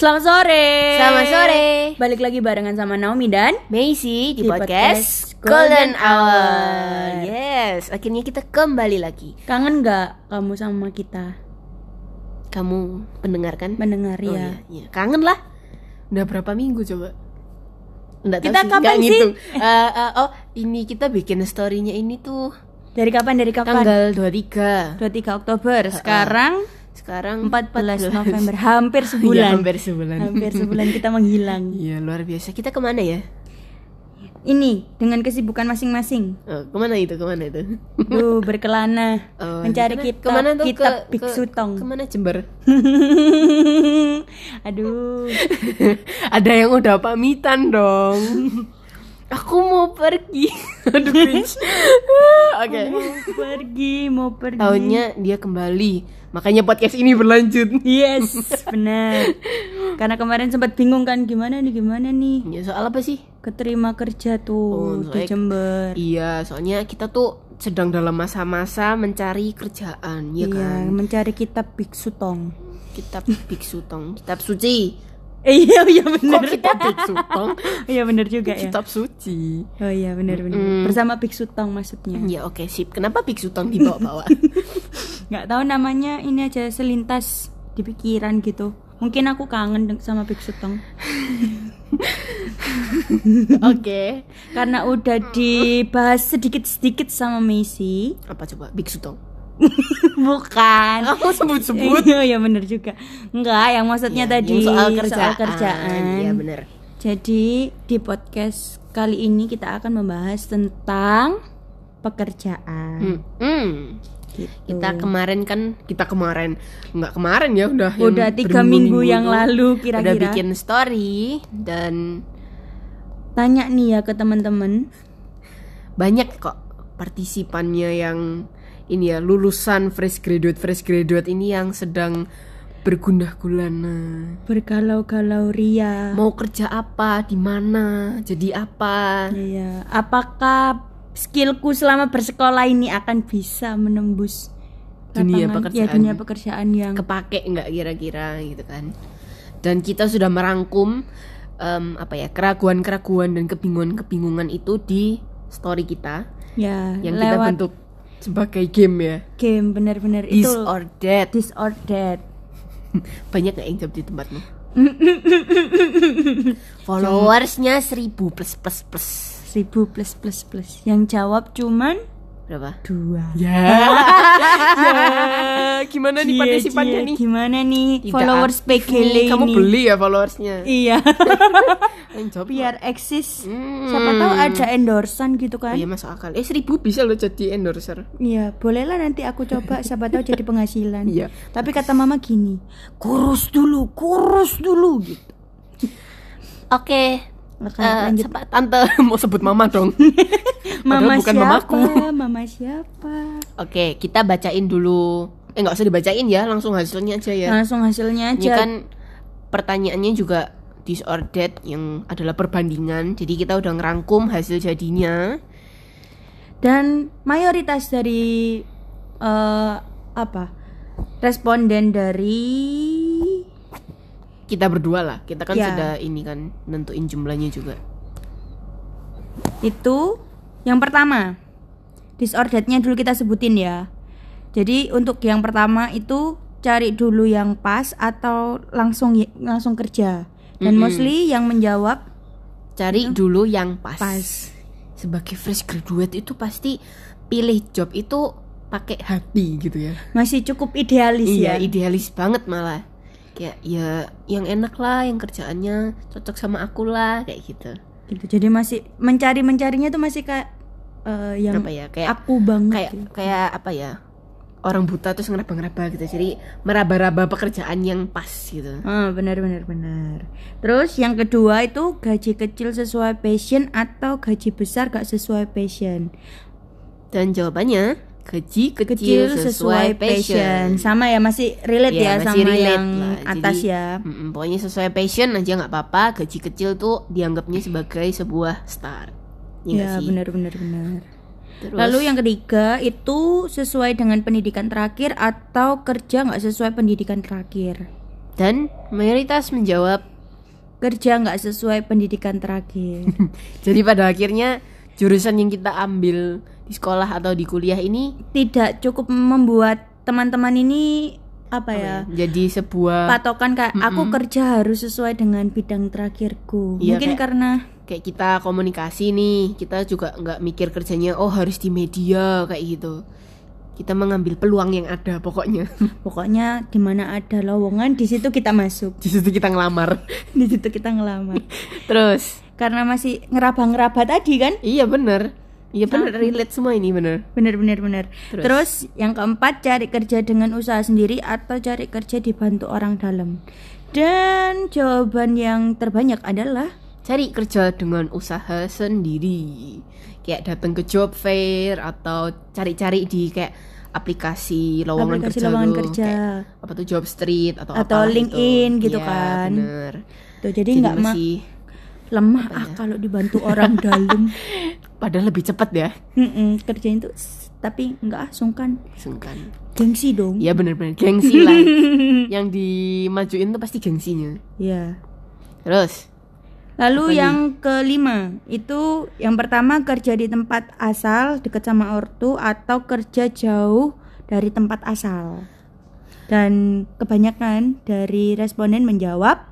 Selamat sore. Selamat sore. Balik lagi barengan sama Naomi dan Macy di, Di podcast, podcast Golden Hour. Hour. Yes, akhirnya kita kembali lagi. kangen nggak kamu sama kita Kamu pendengar kan? mendengar Oh, ya? iya, iya. Kangen lah. Udah berapa minggu coba? Nggak tahu Kita sih, kapan sih? Eh, eh, oh, ini kita bikin story-nya ini tuh Dari kapan? Dari kapan? tanggal 23. 23 Oktober. Sekarang Sekarang 14 November. Hampir sebulan. Iya, hampir sebulan. Hampir sebulan kita menghilang. Iya, luar biasa. Kita ke mana ya? Ini dengan kesibukan masing-masing. Oh, ke mana itu? Ke mana itu? Duh, berkelana Oh, mencari kemana- kitab ke mana tuh? kitab Ke- biksu ke- tong. Ke mana Jember? Aduh. Ada yang udah pamitan dong. Aku mau pergi. Aduh cringe. Oke. Mau pergi, mau pergi. Tahunnya dia kembali. Makanya podcast ini berlanjut. Yes, benar. Karena kemarin sempat bingung kan gimana nih, gimana nih. Ya soal apa sih? Keterima kerja Oh, tuh di soalnya- Jember. Iya, soalnya kita tuh sedang dalam masa-masa mencari kerjaan, ya Iya, kan? mencari kitab biksu tong. Kitab biksu tong, kitab suci. Iya, iya benar. Kok kitab biksu tong? Iya benar juga ya. Kitab suci. Oh iya benar benar. Bersama biksu tong maksudnya. Ya oke, sip. Kenapa biksu tong dibawa-bawa? Nggak tahu namanya ini aja selintas di pikiran gitu. Mungkin aku kangen sama biksu tong. Oke. Karena udah dibahas sedikit-sedikit sama Messi. Apa coba biksu tong? Bukan. Aku sebut-sebut. Iya, ya bener juga. Enggak, yang maksudnya Ya, tadi yang soal kerjaan. kerjaan. Iya bener. Jadi di podcast kali ini kita akan membahas tentang pekerjaan. Hmm. hmm. Gitu. Kita kemarin kan kita kemarin nggak kemarin ya udah yang Udah tiga berminggu-minggu minggu yang lalu udah kira-kira. bikin story dan Tanya nih ya ke teman-teman. banyak kok partisipannya yang ini ya lulusan fresh graduate fresh graduate ini yang sedang bergundah gulana. Bergalau-galau ria. mau kerja apa? Di mana? Jadi apa? Iya, apakah skillku selama bersekolah ini akan bisa menembus Dunia lapangan- ya pekerjaan. dunia pekerjaan yang kepake nggak kira-kira gitu kan? Dan kita sudah merangkum em, apa ya keraguan-keraguan dan kebingungan-kebingungan itu di story kita. Ya yang kita lewat bentuk sebagai game ya? Game benar-benar this itu or that this or that. banyak nggak yang jawab di tempatmu? Followersnya 1000 plus plus plus. 1000 plus plus plus. Yang jawab cuman berapa dua. ya ya gimana nih partisipannya nih Gimana nih Tidak followers PGL nih. kamu ini? beli ya followersnya Iya. Biar eksis. Hmm. Siapa tahu ada endorsan gitu Oh kan? iya masuk akal eh 1000 bisa loh jadi endorser Iya, bolehlah nanti aku coba siapa tahu jadi penghasilan. Iya. Tapi kata mama gini, kurus dulu, kurus dulu gitu. oke Oke, lanjut. siapa tante mau sebut mama dong Mama bukan siapa? mamaku. Mama siapa? Oke, kita bacain dulu. Eh nggak usah dibacain ya, langsung hasilnya aja ya. Langsung hasilnya Ini aja. kan pertanyaannya juga that yang adalah perbandingan. Jadi kita udah ngerangkum hasil jadinya. Dan mayoritas dari eh, apa? Responden dari Kita berdua lah. Kita kan Ya. sudah ini kan nentuin jumlahnya juga. itu yang pertama. Disorderednya dulu kita sebutin ya. Jadi untuk yang pertama itu cari dulu yang pas atau langsung langsung kerja. Dan mostly yang menjawab Cari dulu yang pas. pas. Sebagai fresh graduate itu pasti pilih job itu pakai hati gitu ya. Masih cukup idealis Iya, ya. idealis banget malah. Kayak ya yang enak lah, yang kerjaannya cocok sama aku lah, kayak gitu. gitu. Jadi masih mencari mencarinya tuh masih kayak eh, yang apa ya? Kayak aku banget. kayak gitu. kayak apa ya? Orang buta terus ngeraba-ngeraba gitu. Jadi meraba-raba pekerjaan yang pas gitu. Ah, benar benar benar. Terus yang kedua itu gaji kecil sesuai passion atau gaji besar gak sesuai passion. Dan jawabannya kecil, Kecil sesuai passion. Sama ya masih relate ya Iya, masih sama relate yang lah. atas Jadi, ya. mm-mm, pokoknya sesuai passion aja nggak apa-apa. Gaji kecil tuh dianggapnya sebagai sebuah start. Iya Ya, sih? benar benar benar. Terus, Lalu yang ketiga itu sesuai dengan pendidikan terakhir atau kerja nggak sesuai pendidikan terakhir. Dan mayoritas menjawab kerja nggak sesuai pendidikan terakhir. jadi pada akhirnya jurusan yang kita ambil di sekolah atau di kuliah ini Tidak cukup membuat teman-teman ini apa ya? jadi sebuah Patokan kayak aku kerja harus sesuai dengan bidang terakhirku. Iya, Mungkin kayak- karena kayak kita komunikasi nih kita juga nggak mikir kerjanya oh harus di media kayak gitu kita mengambil peluang yang ada pokoknya pokoknya di mana ada lowongan di situ kita masuk. di situ kita ngelamar Di situ kita ngelamar. terus karena masih ngeraba-ngeraba tadi kan? iya bener iya bener relate semua ini bener Bener bener bener. Terus? Terus yang keempat cari kerja dengan usaha sendiri atau cari kerja dibantu orang dalam. Dan jawaban yang terbanyak adalah cari kerja dengan usaha sendiri kayak datang ke job fair atau cari-cari di kayak aplikasi lowongan Aplikasi kerja lowongan tuh, kerja. kayak apa tuh job street atau Atau apalah LinkedIn itu. gitu Iya, kan. bener. tuh jadi nggak ma- lemah ah kalau dibantu orang dalam. padahal lebih cepat ya Mm-mm, kerjain tuh tapi nggak ah sungkan sungkan gengsi dong. ya bener-bener gengsi lah yang dimajuin tuh pasti gengsinya Ya. terus Lalu yang kelima itu yang pertama kerja di tempat asal dekat sama ortu atau kerja jauh dari tempat asal. Dan kebanyakan dari responden menjawab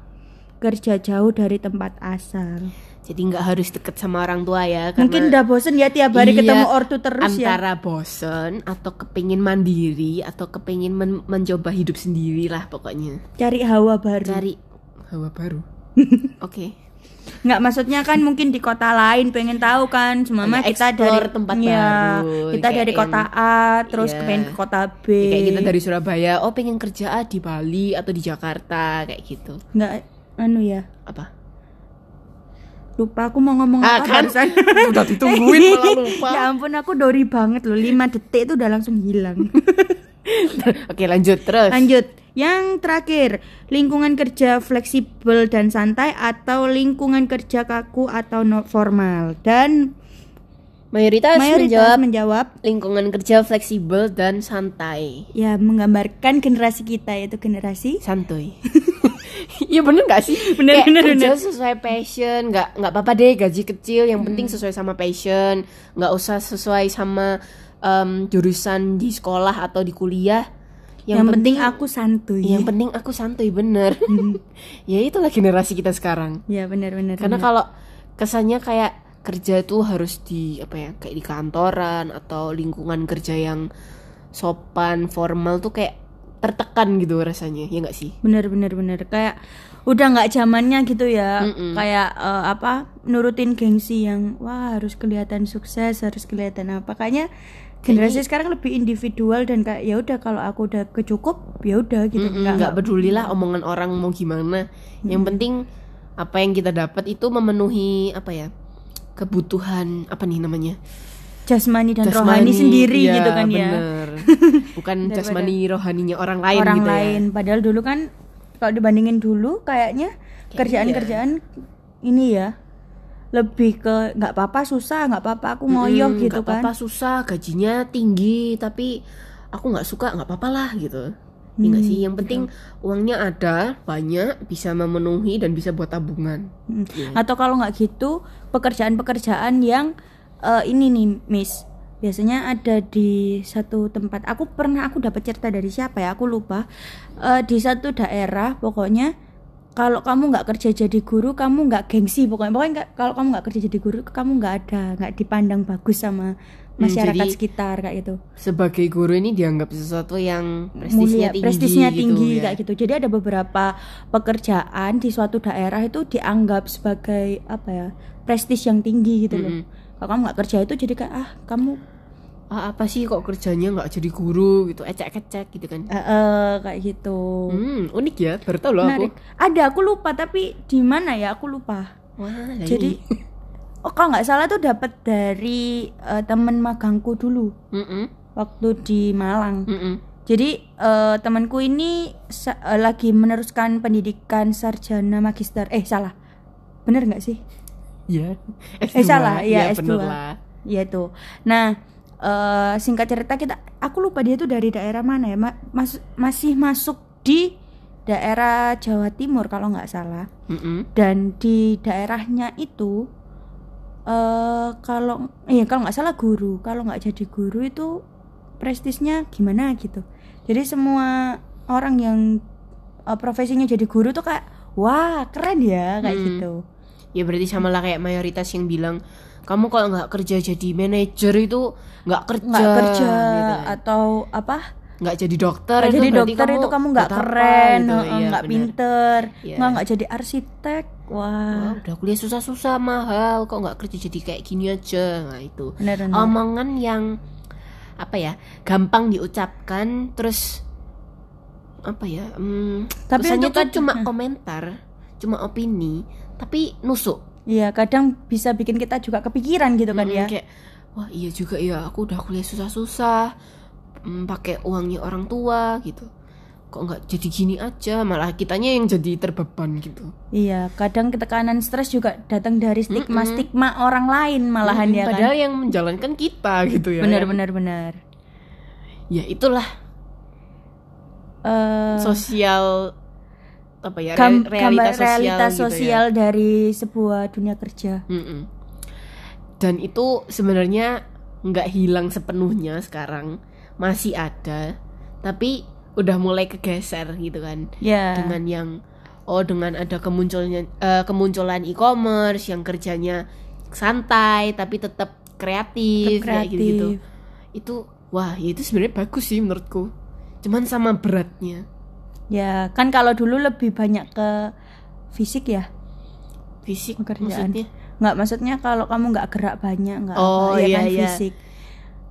kerja jauh dari tempat asal. jadi nggak harus deket sama orang tua ya karena Mungkin udah bosen ya tiap hari Iya, ketemu ortu terus ya. antara bosen atau kepingin mandiri atau kepingin men- mencoba hidup sendiri lah pokoknya Cari hawa baru. cari hawa baru oke Nggak maksudnya kan mungkin di kota lain pengen tahu kan Semama kita dari tempat Iya, baru, Kita dari kota A terus Iya. pengen ke kota B Ya, kayak kita dari Surabaya oh pengen kerja di Bali atau di Jakarta kayak gitu Nggak anu ya? Apa? Lupa aku mau ngomong ah apa kan? udah ditungguin malah lupa. Ya ampun aku dori banget loh. 5 detik itu udah langsung hilang. Oke lanjut terus. Lanjut. Yang terakhir Lingkungan kerja fleksibel dan santai Atau lingkungan kerja kaku atau no formal? Dan mayoritas, mayoritas menjawab menjawab. lingkungan kerja fleksibel dan santai. Ya menggambarkan generasi kita yaitu generasi santuy Iya bener gak sih? Bener, Kayak bener, kerja bener. sesuai passion nggak nggak apa-apa deh gaji kecil Yang penting sesuai sama passion. Nggak usah sesuai sama em, jurusan di sekolah atau di kuliah. Yang, penting, aku santuy. Yang penting aku santuy bener. Ya itulah generasi kita sekarang. Ya benar-benar Karena kalau kesannya kayak kerja itu harus di apa ya kayak di kantoran atau lingkungan kerja yang sopan formal tuh kayak tertekan gitu rasanya ya nggak sih? Bener-bener bener kayak udah nggak zamannya gitu ya. Mm-mm. kayak eh, apa nurutin gengsi yang wah harus kelihatan sukses harus kelihatan apa. Kayaknya generasi sekarang lebih individual dan kayak ya udah kalau aku udah kecukup ya udah gitu. Nggak peduli lah omongan orang mau gimana. Yang penting apa yang kita dapat itu memenuhi apa ya kebutuhan apa nih namanya jasmani dan Jasmani, rohani sendiri iya, gitu kan ya bener. bukan jasmani rohaninya orang lain orang gitu ya. lain padahal dulu kan kalau dibandingin dulu kayaknya kerjaan-kerjaan ini ya lebih ke nggak apa-apa susah nggak apa-apa aku ngoyoh Mm, gitu nggak kan apa-apa susah gajinya tinggi tapi aku nggak suka nggak apa-apa lah gitu Ya nggak Hmm, sih yang penting uangnya ada banyak bisa memenuhi dan bisa buat tabungan Hmm. Iya. Atau kalau nggak gitu pekerjaan-pekerjaan yang eh, ini nih Miss biasanya ada di satu tempat. Aku pernah aku dapat cerita dari siapa ya? Aku lupa. Eh, di satu daerah pokoknya kalau kamu nggak kerja jadi guru kamu nggak gengsi pokoknya pokoknya nggak- kalau kamu nggak kerja jadi guru kamu nggak ada nggak dipandang bagus sama masyarakat Hmm, jadi- sekitar kayak gitu sebagai guru ini dianggap sesuatu yang mulia prestisnya tinggi prestisnya gitu tinggi ya. kayak gitu jadi ada beberapa pekerjaan di suatu daerah itu dianggap sebagai apa ya prestis yang tinggi gitu loh kalau kamu nggak kerja itu jadi kayak ah kamu ah, apa sih kok kerjanya nggak jadi guru? Gitu ecek-ecek gitu kan. Eh, eh, kayak gitu. Hmm unik ya baru tahu loh aku. Ada aku lupa tapi di mana ya aku lupa. Wah lah jadi oh kalau nggak salah tuh dapat dari eh, temen magangku dulu. Mm-mm, waktu di Malang. Mm-mm. Jadi eh, temanku ini eh, lagi meneruskan pendidikan sarjana magister. Eh salah, bener nggak sih? Iya. Eh salah, ya S2. bener lah. Iya tuh. Nah eh, singkat cerita kita, aku lupa dia tuh dari daerah mana ya. Ma- mas- masih masuk di daerah Jawa Timur kalau nggak salah Mm-mm. dan di daerahnya itu eh kalau iya kalau nggak salah guru kalau nggak jadi guru itu prestisnya gimana gitu jadi semua orang yang eh, profesinya jadi guru tuh kayak wah keren ya kayak Hmm. gitu ya berarti sama lah kayak mayoritas yang bilang kamu kalau nggak kerja jadi manajer itu nggak kerja nggak kerja gitu kan. atau apa nggak jadi dokter itu jadi dokter itu kamu nggak keren gitu. nggak benar. pinter Iya. nggak nggak jadi arsitek wah Wah, udah kuliah susah-susah mahal kok nggak kerja jadi kayak gini aja nah itu benar benar omongan yang apa ya gampang diucapkan terus apa ya hmm, Tapi tuh kad- cuma komentar cuma opini tapi nusuk Iya, kadang bisa bikin kita juga kepikiran gitu kan Mm, ya. kayak wah iya juga ya aku udah kuliah susah-susah mm, pakai uangnya orang tua gitu kok nggak jadi gini aja malah kitanya yang jadi terbeban gitu Iya, kadang ketekanan stres juga datang dari stigma-stigma orang lain malahan Mm, ya kan. padahal yang menjalankan kita gitu ya Benar kan? benar benar. ya itulah Eh, sosial apa ya gam- re- realitas gambar sosial realitas gitu ya. sosial dari sebuah dunia kerja. Mm-mm. dan itu sebenarnya nggak hilang sepenuhnya sekarang masih ada tapi udah mulai kegeser gitu kan Ya. dengan yang oh dengan ada kemunculannya eh, kemunculan e-commerce yang kerjanya santai tapi tetap kreatif, Tetap kayak gitu-gitu. kreatif. Itu wah, ya itu sebenarnya bagus sih menurutku. Cuman sama beratnya. Ya, kan kalau dulu lebih banyak ke fisik ya. Fisik Pekerjaan. maksudnya. Nggak maksudnya kalau kamu nggak gerak banyak nggak Oh, apa, ya iya, kan iya. fisik.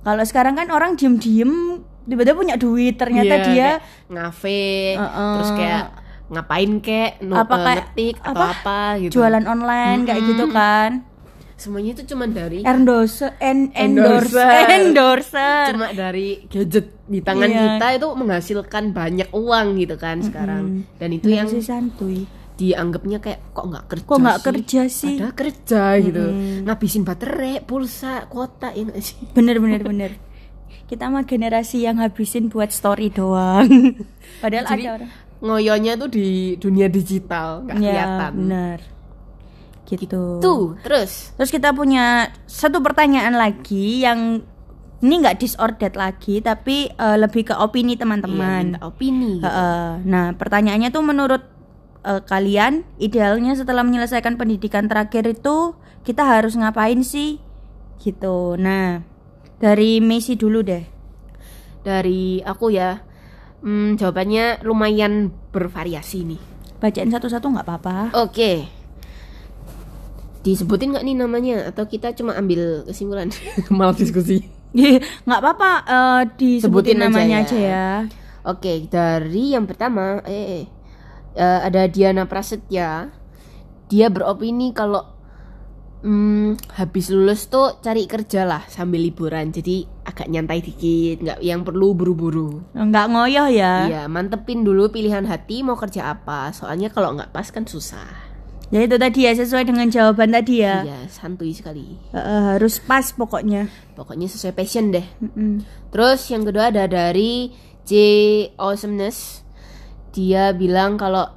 Kalau sekarang kan orang diem-diem tiba-tiba punya duit ternyata Iya, dia ngafe, Heeh. terus kayak ngapain kek, Apa eh, kayak- ngetik atau apa? apa gitu. jualan online kayak gitu kan. Semuanya itu cuma dari endorse en, endorse. Endorser. endorser. Cuma dari gadget di tangan Iya. kita itu menghasilkan banyak uang gitu kan sekarang. Dan itu yang santuy. dianggapnya kayak kok nggak kerja kok nggak kerja sih? Padahal kerja gitu. Ngabisin baterai pulsa kuota ya nggak sih? Bener bener bener. Kita mah generasi yang habisin buat story doang. Padahal Jadi, ada orang. ngoyonya tuh di dunia digital nggak ya kelihatan. bener gitu tuh terus terus kita punya satu pertanyaan lagi yang ini nggak disordered lagi tapi eh, lebih ke opini Iya, teman-teman minta opini gitu. Heeh. Nah, pertanyaannya tuh menurut eh, kalian idealnya setelah menyelesaikan pendidikan terakhir itu kita harus ngapain sih? Gitu. Nah, dari Messi dulu deh. dari aku ya hmm, jawabannya lumayan bervariasi nih Bacain satu-satu nggak apa-apa. oke disebutin nggak nih namanya atau kita cuma ambil kesimpulan malah diskusi nggak apa-apa eh, disebutin Sebutin aja namanya ya. aja ya. Oke, dari yang pertama, eh, eh, eh, ada Diana Prasetya. Dia beropini kalau hmm, habis lulus tuh cari kerja lah sambil liburan. Jadi agak nyantai dikit, nggak yang perlu buru-buru. Nggak ngoyoh ya. Iya, mantepin dulu pilihan hati mau kerja apa. Soalnya kalau nggak pas kan susah. Ya itu tadi ya sesuai dengan jawaban tadi ya. Iya, santuy sekali. Eh, harus pas pokoknya. Pokoknya sesuai passion deh. Mm-mm. Terus yang kedua ada dari J Awesomeness. Dia bilang kalau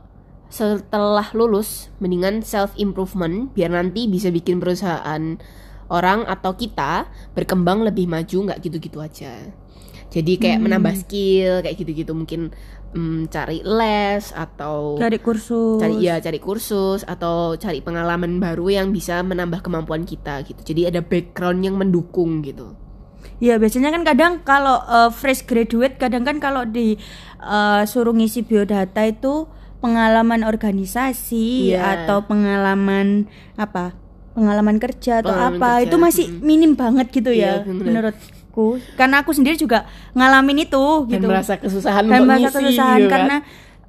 setelah lulus mendingan self improvement biar nanti bisa bikin perusahaan orang atau kita berkembang lebih maju nggak gitu-gitu aja. Jadi kayak menambah skill kayak gitu-gitu mungkin mm, cari les atau Cari kursus. cari ya cari kursus atau cari pengalaman baru yang bisa menambah kemampuan kita gitu. Jadi ada background yang mendukung gitu. Ya biasanya kan kadang kalau uh, fresh graduate kadang kan kalau di uh, suruh ngisi biodata itu pengalaman organisasi Iya. atau pengalaman apa pengalaman kerja atau Pengalaman apa kerja, itu masih minim banget gitu Iya, ya bener. menurutku karena aku sendiri juga ngalamin itu Dan gitu merasa kesusahan dan merasa ngisi kesusahan gitu kan. karena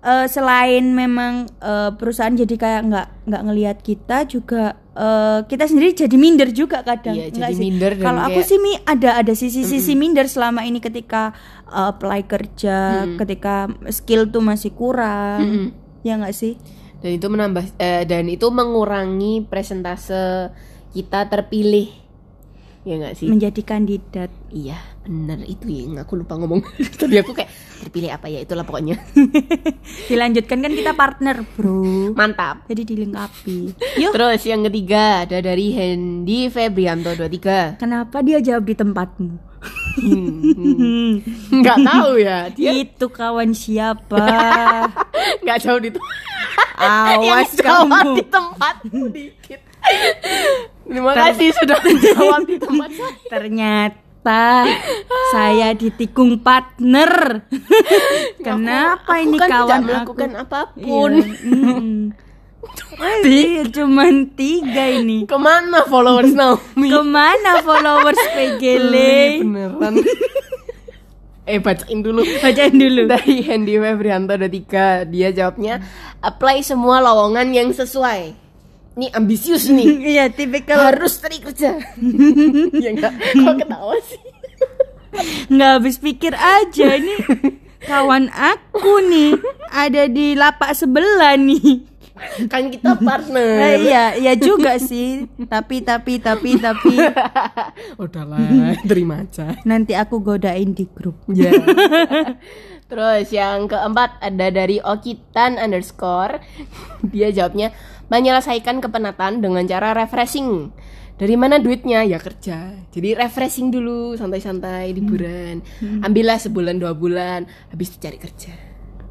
eh, selain memang eh, perusahaan jadi kayak nggak nggak ngelihat kita juga eh, kita sendiri jadi minder juga kadang Iya, jadi sih? minder dan kalau aku kayak- sih mi ada ada sisi-sisi minder selama ini ketika eh, apply kerja ketika skill tuh masih kurang Mm-mm. ya nggak sih dan itu menambah eh, dan itu mengurangi presentase kita terpilih. Ya nggak sih? Menjadi kandidat. iya bener itu ya aku lupa ngomong tadi aku kayak terpilih apa ya itulah pokoknya Dilanjutkan kan kita partner, Bro. mantap Jadi dilengkapi. Yuk, terus yang ketiga ada dari Hendy Febrianto 23 kenapa dia jawab di tempatmu? Hmm, nggak tahu ya dia Itu kawan siapa? nggak jauh di Awas yang jawab kamu. di tempatmu dikit terima kasih sudah menjawab di tempat saya Ternyata saya ditikung partner. Kenapa Aku ini kan kawan tidak aku? melakukan Iya, apa pun mm. Iya, cuman tiga ini. ke mana followers Naomi Ke mana followers PGL? beneran eh bacain dulu Bacain dulu. dari Hendy Febrianto 23 dia jawabnya apply semua lowongan yang sesuai ini ambisius nih. Iya, tipikal. Harus kerja. Ya enggak kok ketawa sih? Nggak habis pikir aja ini kawan aku nih ada di lapak sebelah nih. kan kita Eh, partner iya, iya juga sih. Tapi tapi tapi tapi. Udahlah terima aja. Nanti aku godain di grup. ya terus yang keempat ada dari Okitan underscore. Dia jawabnya menyelesaikan kepenatan dengan cara refreshing dari mana duitnya ya kerja jadi refreshing dulu santai-santai liburan ambillah sebulan dua bulan habis itu cari kerja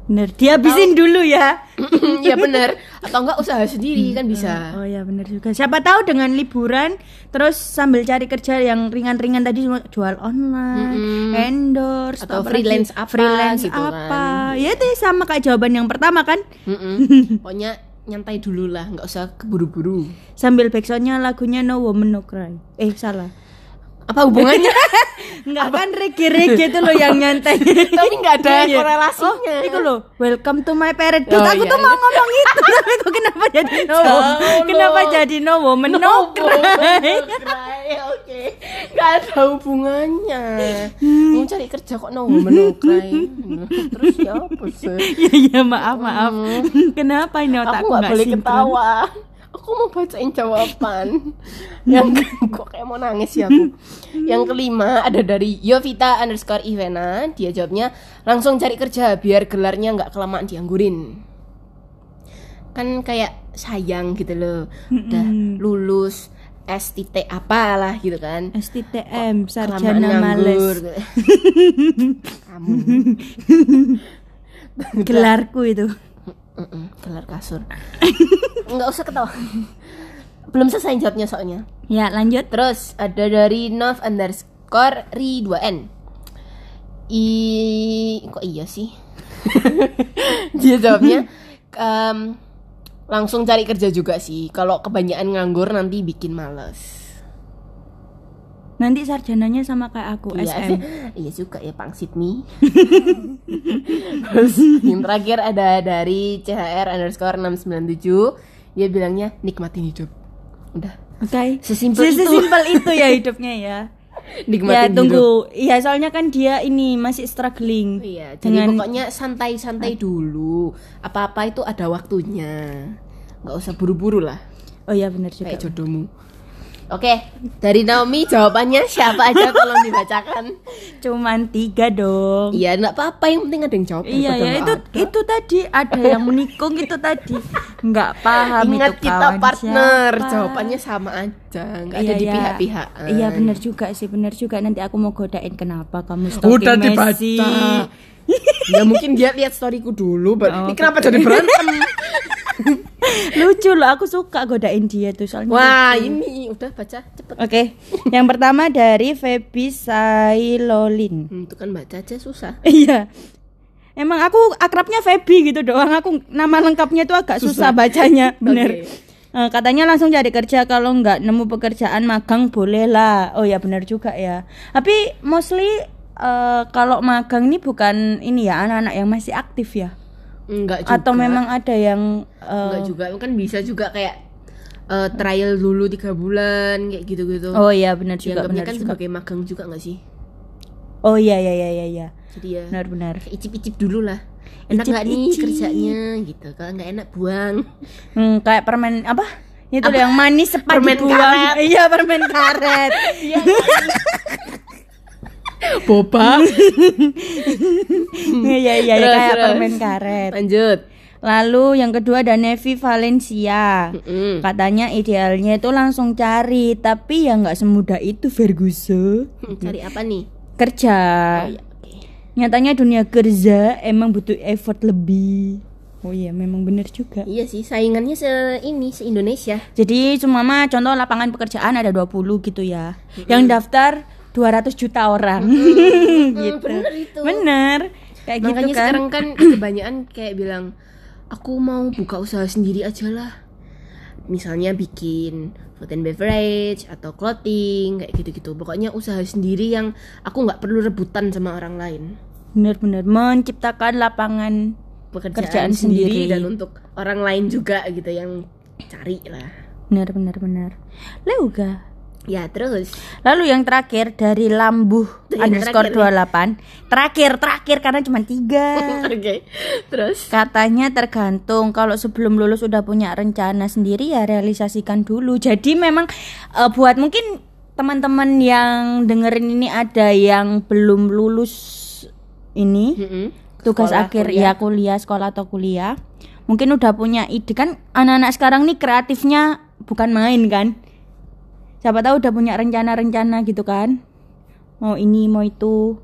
Bener, dihabisin dulu ya. ya bener atau enggak usaha sendiri kan bisa Oh ya bener juga. Siapa tahu dengan liburan terus sambil cari kerja yang ringan-ringan tadi cuma jual online, Mm-mm. endorse Atau freelance lagi, apa freelance gitu kan. apa. Ya itu sama kayak jawaban yang pertama kan. Mm-mm. pokoknya nyantai dulu lah nggak usah keburu-buru Sambil backsoundnya lagunya No Woman No Cry. Eh salah. Apa hubungannya Enggak kan reggae-reggae itu loh yang nyantai. tapi nggak ada Iya. korelasinya Oh, itu loh, welcome to my paradise. Oh, aku iya, tuh iya. mau ngomong itu, tapi kok kenapa jadi no? Kenapa jadi no woman no, No cry? cry, oke. Gak ada hubungannya. Hmm. Mau cari kerja kok no woman no cry. Terus ya apa sih? Iya iya maaf maaf. Kenapa ini otakku Aku gak nggak boleh ketawa. Aku mau bacain jawaban. Yang kok kayak mau nangis ya aku. Yang kelima ada dari Yovita underscore Ivena. Dia jawabnya langsung cari kerja biar gelarnya nggak kelamaan dianggurin. Kan kayak sayang gitu loh. Udah lulus S titik apalah gitu kan. STTM sarjana males Kamu gelarku itu. Mm-mm, gelar kasur. Nggak usah ketawa. Belum selesai jawabnya soalnya. Ya lanjut. Terus ada dari Nov underscore ri 2n. I kok iya sih? Dia jawabnya em, langsung cari kerja juga sih. Kalau kebanyakan nganggur nanti bikin males. Nanti sarjananya sama kayak aku Iya, SM. iya juga ya pangsit mie. Terus yang terakhir ada dari CHR underscore 697 Dia bilangnya nikmatin hidup Udah Oke. Sesimpel itu. Sesimpel itu ya hidupnya ya. ya Nikmatin hidup tunggu. Iya soalnya kan dia ini masih struggling. Iya jadi Dengan- pokoknya santai-santai dulu Apa-apa itu ada waktunya Nggak usah buru-buru lah Oh iya benar juga. Kayak jodohmu Oke, dari Naomi jawabannya siapa aja tolong dibacakan. Cuman tiga dong. Iya, enggak apa-apa yang penting ada yang jawab. Iya ya nggak itu ada. itu tadi ada yang menikung itu tadi nggak paham Ingat itu kita kawan partner, siapa. jawabannya sama aja, nggak Iya, ada di iya. pihak-pihak. Iya benar juga sih benar juga nanti aku mau godain kenapa kamu stalking Udah dibaca. Messi. ya mungkin dia lihat storyku dulu, Oh, ini kenapa jadi berantem? Lucu loh aku suka godain dia tuh soalnya. Wah, lucu. ini udah baca cepet. Oke, yang pertama dari Feby Sailolin. Hmm, itu kan baca aja susah. Iya. Emang aku akrabnya Feby gitu doang. Aku nama lengkapnya itu agak susah, Susah. bacanya, bener. Oke. Eh, katanya langsung cari kerja kalau nggak nemu pekerjaan magang boleh lah. Oh ya benar juga ya. Tapi mostly eh, kalau magang ini bukan ini ya anak-anak yang masih aktif ya. Enggak juga. Atau memang ada yang eh, enggak juga, kan bisa juga kayak eh, trial dulu tiga bulan kayak gitu-gitu. Oh iya benar juga Dianggapnya benar kan juga. sebagai magang juga nggak sih? Oh iya iya iya iya iya. Jadi ya Benar benar. icip-icip dulu lah. Enak nggak nih kerjanya gitu. Kalau nggak enak buang. Hmm, kayak permen apa? Itu loh yang manis cepat Permen dibuang. karet. Iya, permen karet. boba Iya, iya, iya, Terus, kayak terus. permen karet. lanjut Lalu yang kedua ada Nevi Valencia. Mm-mm. Katanya idealnya itu langsung cari, tapi ya nggak semudah itu Ferguson. cari apa nih Kerja. oh, ya, oke. Nyatanya dunia kerja emang butuh effort lebih. Oh iya, memang bener juga. iya sih saingannya se ini se Indonesia Jadi cuma mah contoh lapangan pekerjaan ada 20 gitu ya. Yang daftar 200 juta orang. gitu. bener itu. Bener. Kayak gitu makanya kan. sekarang kan kebanyakan kayak bilang aku mau buka usaha sendiri aja lah misalnya bikin food and beverage atau clothing kayak gitu-gitu pokoknya usaha sendiri yang aku nggak perlu rebutan sama orang lain Bener-bener menciptakan lapangan pekerjaan Kerjaan sendiri, sendiri. dan untuk orang lain juga gitu yang cari lah bener bener bener. Leuga. Ya terus? Lalu yang terakhir dari Lambuh Yang underscore terakhir 28 Terakhir, terakhir karena cuma tiga. Oke terus? Katanya tergantung Kalau sebelum lulus udah punya rencana sendiri ya realisasikan dulu. Jadi memang eh, buat mungkin teman-teman yang dengerin ini ada yang belum lulus ini Mm-mm. tugas Sekolah, akhir kuliah. ya kuliah sekolah atau kuliah mungkin udah punya ide. Kan anak-anak sekarang nih kreatifnya bukan main kan siapa tahu udah punya rencana-rencana gitu kan. Mau ini mau itu.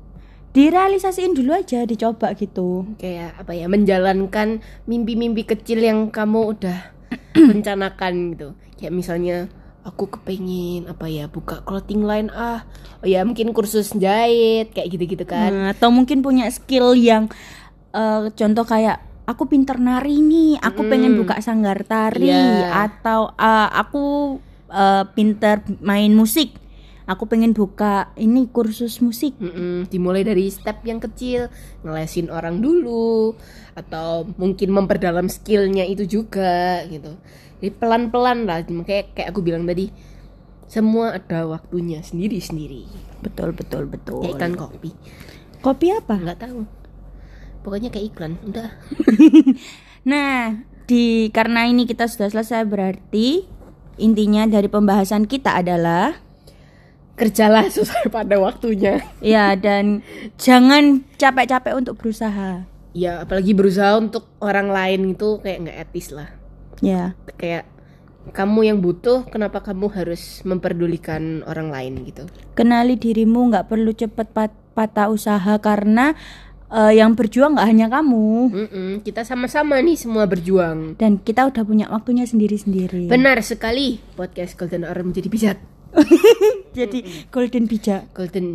Direalisasiin dulu aja dicoba gitu. Kayak apa ya menjalankan mimpi-mimpi kecil yang kamu udah rencanakan gitu. Kayak misalnya aku kepengen apa ya buka clothing line ah oh ya mungkin kursus jahit kayak gitu-gitu kan. Nah, atau mungkin punya skill yang eh, contoh kayak aku pinter nari nih aku pengen buka sanggar tari Iya. atau eh, aku eh, pinter main musik. Aku pengen buka ini kursus musik. Mm-mm, dimulai dari step yang kecil ngelesin orang dulu atau mungkin memperdalam skillnya itu juga gitu. Jadi pelan-pelan lah kayak kayak aku bilang tadi semua ada waktunya sendiri-sendiri. Betul betul betul. Kayak iklan kopi. Kopi apa? Nggak tahu. Pokoknya kayak iklan udah. Nah di karena ini kita sudah selesai berarti intinya dari pembahasan kita adalah kerjalah sesuai pada waktunya. Ya dan jangan capek-capek untuk berusaha. Ya apalagi berusaha untuk orang lain itu kayak nggak etis lah. Ya. Kayak kamu yang butuh kenapa kamu harus memperdulikan orang lain? gitu. Kenali dirimu nggak perlu cepet pat- patah usaha karena eh, yang berjuang nggak hanya kamu. Mm-mm, kita sama-sama nih semua berjuang. Dan kita udah punya waktunya sendiri-sendiri. Benar sekali podcast Golden Hour menjadi bijak. Jadi golden bijak. Golden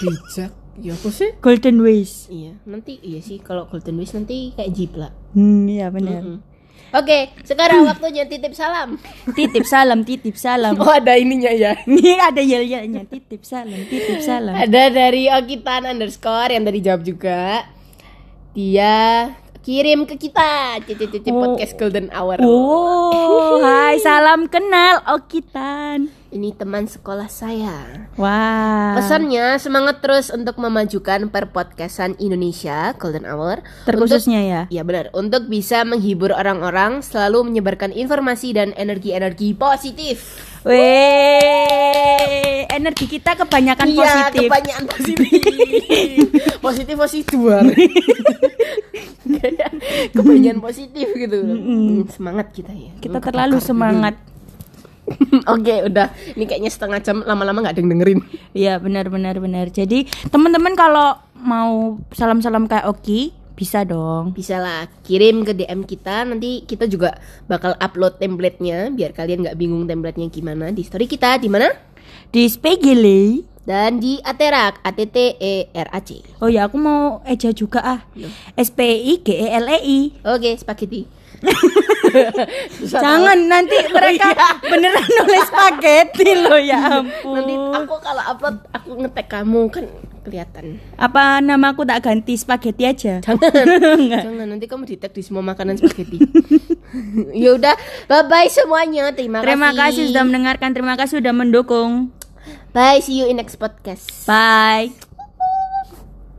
bijak? Ya apa sih? Golden ways. Iya nanti iya sih kalau Golden Wish nanti kayak jiplak hmm iya benar. Mm. Oke, sekarang waktunya titip salam. titip salam titip salam Oh, ada ininya ya. ini ada yel-yelnya titip salam titip salam Ada dari Okitan underscore yang tadi jawab juga. Dia kirim ke kita titik-titik Oh. podcast Golden Hour. oh hai salam kenal Okitan Ini teman sekolah saya. wah Pesannya semangat terus untuk memajukan perpodcastan Indonesia Golden Hour. terkhususnya ya Ya benar, untuk bisa menghibur orang-orang, selalu menyebarkan informasi dan energi-energi positif. Weh, energi kita kebanyakan Iya, positif. kebanyakan positif. positif positif kebanyakan positif gitu. Hmm, Semangat kita ya. Kita terlalu semangat. Oke, udah. Ini kayaknya setengah jam lama-lama nggak ada yang dengerin. Iya, benar benar benar. Jadi, teman-teman kalau mau salam-salam kayak Oki, bisa dong. Bisa lah, kirim ke DM kita. Nanti kita juga bakal upload template-nya biar kalian nggak bingung template-nya gimana di story kita di mana? Di Spegele. Dan di Aterak, A T T E R A C. Oh ya, aku mau eja juga ah. S P I G E L E I. Oke, spaghetti. Jangan nanti mereka beneran nulis spaghetti loh ya ampun. Nanti aku kalau upload aku ngetek kamu kan kelihatan. Apa nama aku tak ganti spaghetti aja? Jangan. Jangan nanti kamu di tag di semua makanan spaghetti. ya udah, bye bye semuanya. Terima, Terima kasih. kasih sudah mendengarkan, terima kasih sudah mendukung. Bye, see you in next podcast. Bye.